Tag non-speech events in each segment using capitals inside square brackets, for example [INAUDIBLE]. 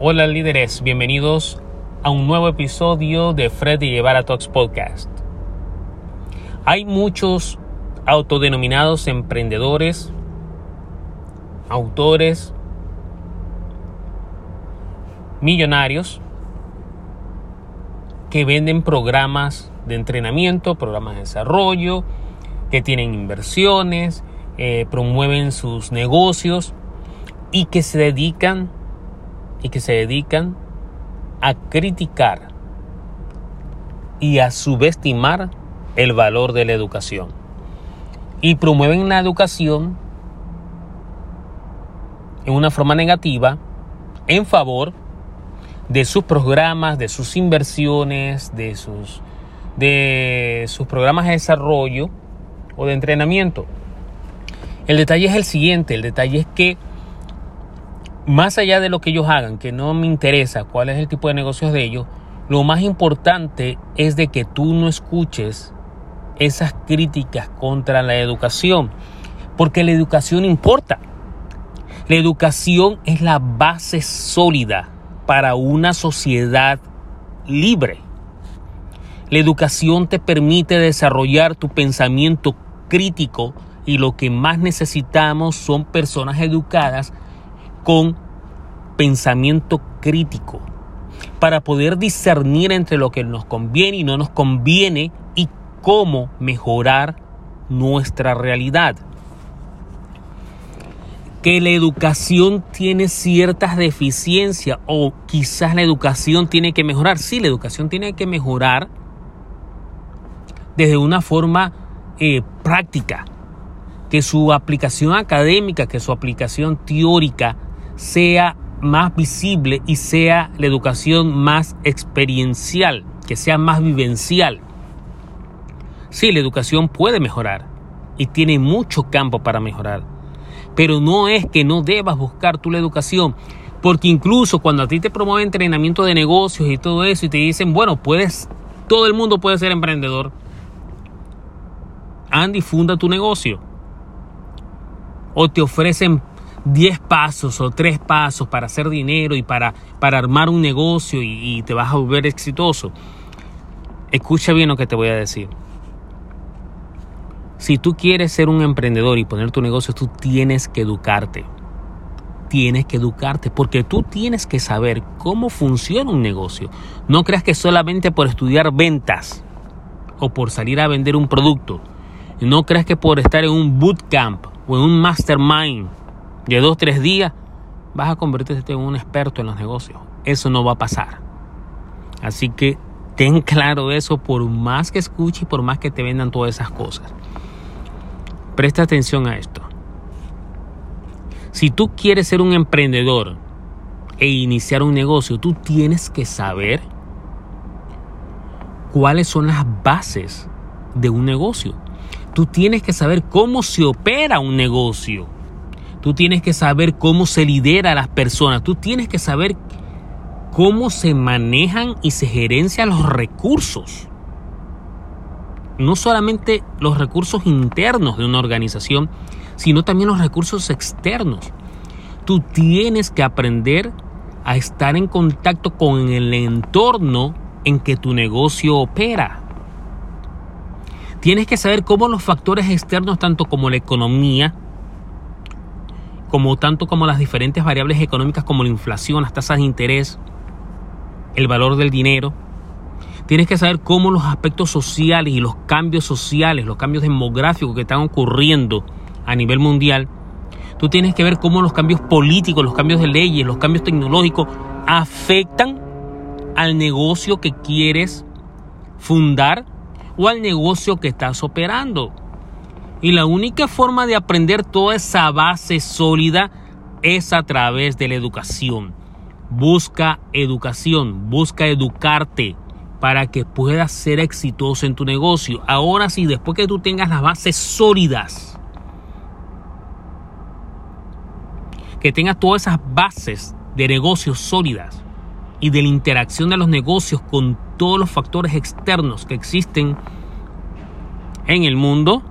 Hola líderes, bienvenidos a un nuevo episodio de Fred y Llevar a Talks Podcast. Hay muchos autodenominados emprendedores, autores, millonarios que venden programas de entrenamiento, programas de desarrollo, que tienen inversiones, eh, promueven sus negocios y que se dedican y que se dedican a criticar y a subestimar el valor de la educación. Y promueven la educación en una forma negativa en favor de sus programas, de sus inversiones, de sus, de sus programas de desarrollo o de entrenamiento. El detalle es el siguiente, el detalle es que más allá de lo que ellos hagan, que no me interesa cuál es el tipo de negocios de ellos, lo más importante es de que tú no escuches esas críticas contra la educación, porque la educación importa. La educación es la base sólida para una sociedad libre. La educación te permite desarrollar tu pensamiento crítico y lo que más necesitamos son personas educadas con pensamiento crítico para poder discernir entre lo que nos conviene y no nos conviene y cómo mejorar nuestra realidad. Que la educación tiene ciertas deficiencias o quizás la educación tiene que mejorar. Sí, la educación tiene que mejorar desde una forma eh, práctica. Que su aplicación académica, que su aplicación teórica sea más visible y sea la educación más experiencial, que sea más vivencial. Sí, la educación puede mejorar y tiene mucho campo para mejorar, pero no es que no debas buscar tú la educación, porque incluso cuando a ti te promueven entrenamiento de negocios y todo eso y te dicen, bueno, puedes, todo el mundo puede ser emprendedor, Andy, funda tu negocio. O te ofrecen 10 pasos o 3 pasos para hacer dinero y para, para armar un negocio y, y te vas a volver exitoso. Escucha bien lo que te voy a decir. Si tú quieres ser un emprendedor y poner tu negocio, tú tienes que educarte. Tienes que educarte porque tú tienes que saber cómo funciona un negocio. No creas que solamente por estudiar ventas o por salir a vender un producto. No creas que por estar en un bootcamp o en un mastermind de dos, tres días, vas a convertirte en un experto en los negocios. Eso no va a pasar. Así que ten [LAUGHS] claro eso por más que escuches y por más que te vendan todas esas cosas. Presta atención a esto. Si tú quieres ser un emprendedor e iniciar un negocio, tú tienes que saber cuáles son las bases de un negocio. Tú tienes que saber cómo se opera un negocio. Tú tienes que saber cómo se lidera a las personas. Tú tienes que saber cómo se manejan y se gerencian los recursos. No solamente los recursos internos de una organización, sino también los recursos externos. Tú tienes que aprender a estar en contacto con el entorno en que tu negocio opera. Tienes que saber cómo los factores externos, tanto como la economía, como tanto como las diferentes variables económicas como la inflación, las tasas de interés, el valor del dinero. Tienes que saber cómo los aspectos sociales y los cambios sociales, los cambios demográficos que están ocurriendo a nivel mundial, tú tienes que ver cómo los cambios políticos, los cambios de leyes, los cambios tecnológicos afectan al negocio que quieres fundar o al negocio que estás operando. Y la única forma de aprender toda esa base sólida es a través de la educación. Busca educación, busca educarte para que puedas ser exitoso en tu negocio. Ahora sí, después que tú tengas las bases sólidas, que tengas todas esas bases de negocios sólidas y de la interacción de los negocios con todos los factores externos que existen en el mundo,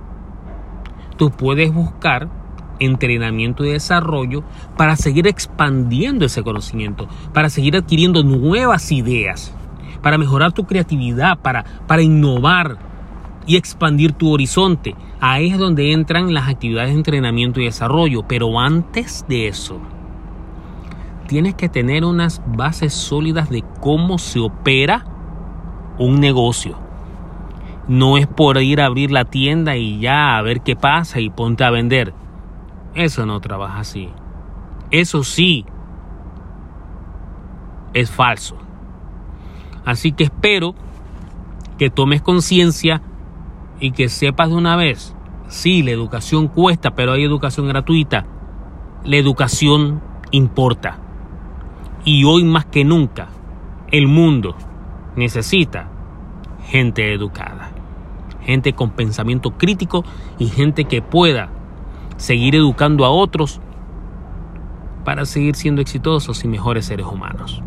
tú puedes buscar entrenamiento y desarrollo para seguir expandiendo ese conocimiento, para seguir adquiriendo nuevas ideas, para mejorar tu creatividad, para, para innovar y expandir tu horizonte. Ahí es donde entran las actividades de entrenamiento y desarrollo. Pero antes de eso, tienes que tener unas bases sólidas de cómo se opera un negocio. No es por ir a abrir la tienda y ya a ver qué pasa y ponte a vender. Eso no trabaja así. Eso sí es falso. Así que espero que tomes conciencia y que sepas de una vez, sí, la educación cuesta, pero hay educación gratuita. La educación importa. Y hoy más que nunca, el mundo necesita gente educada, gente con pensamiento crítico y gente que pueda seguir educando a otros para seguir siendo exitosos y mejores seres humanos.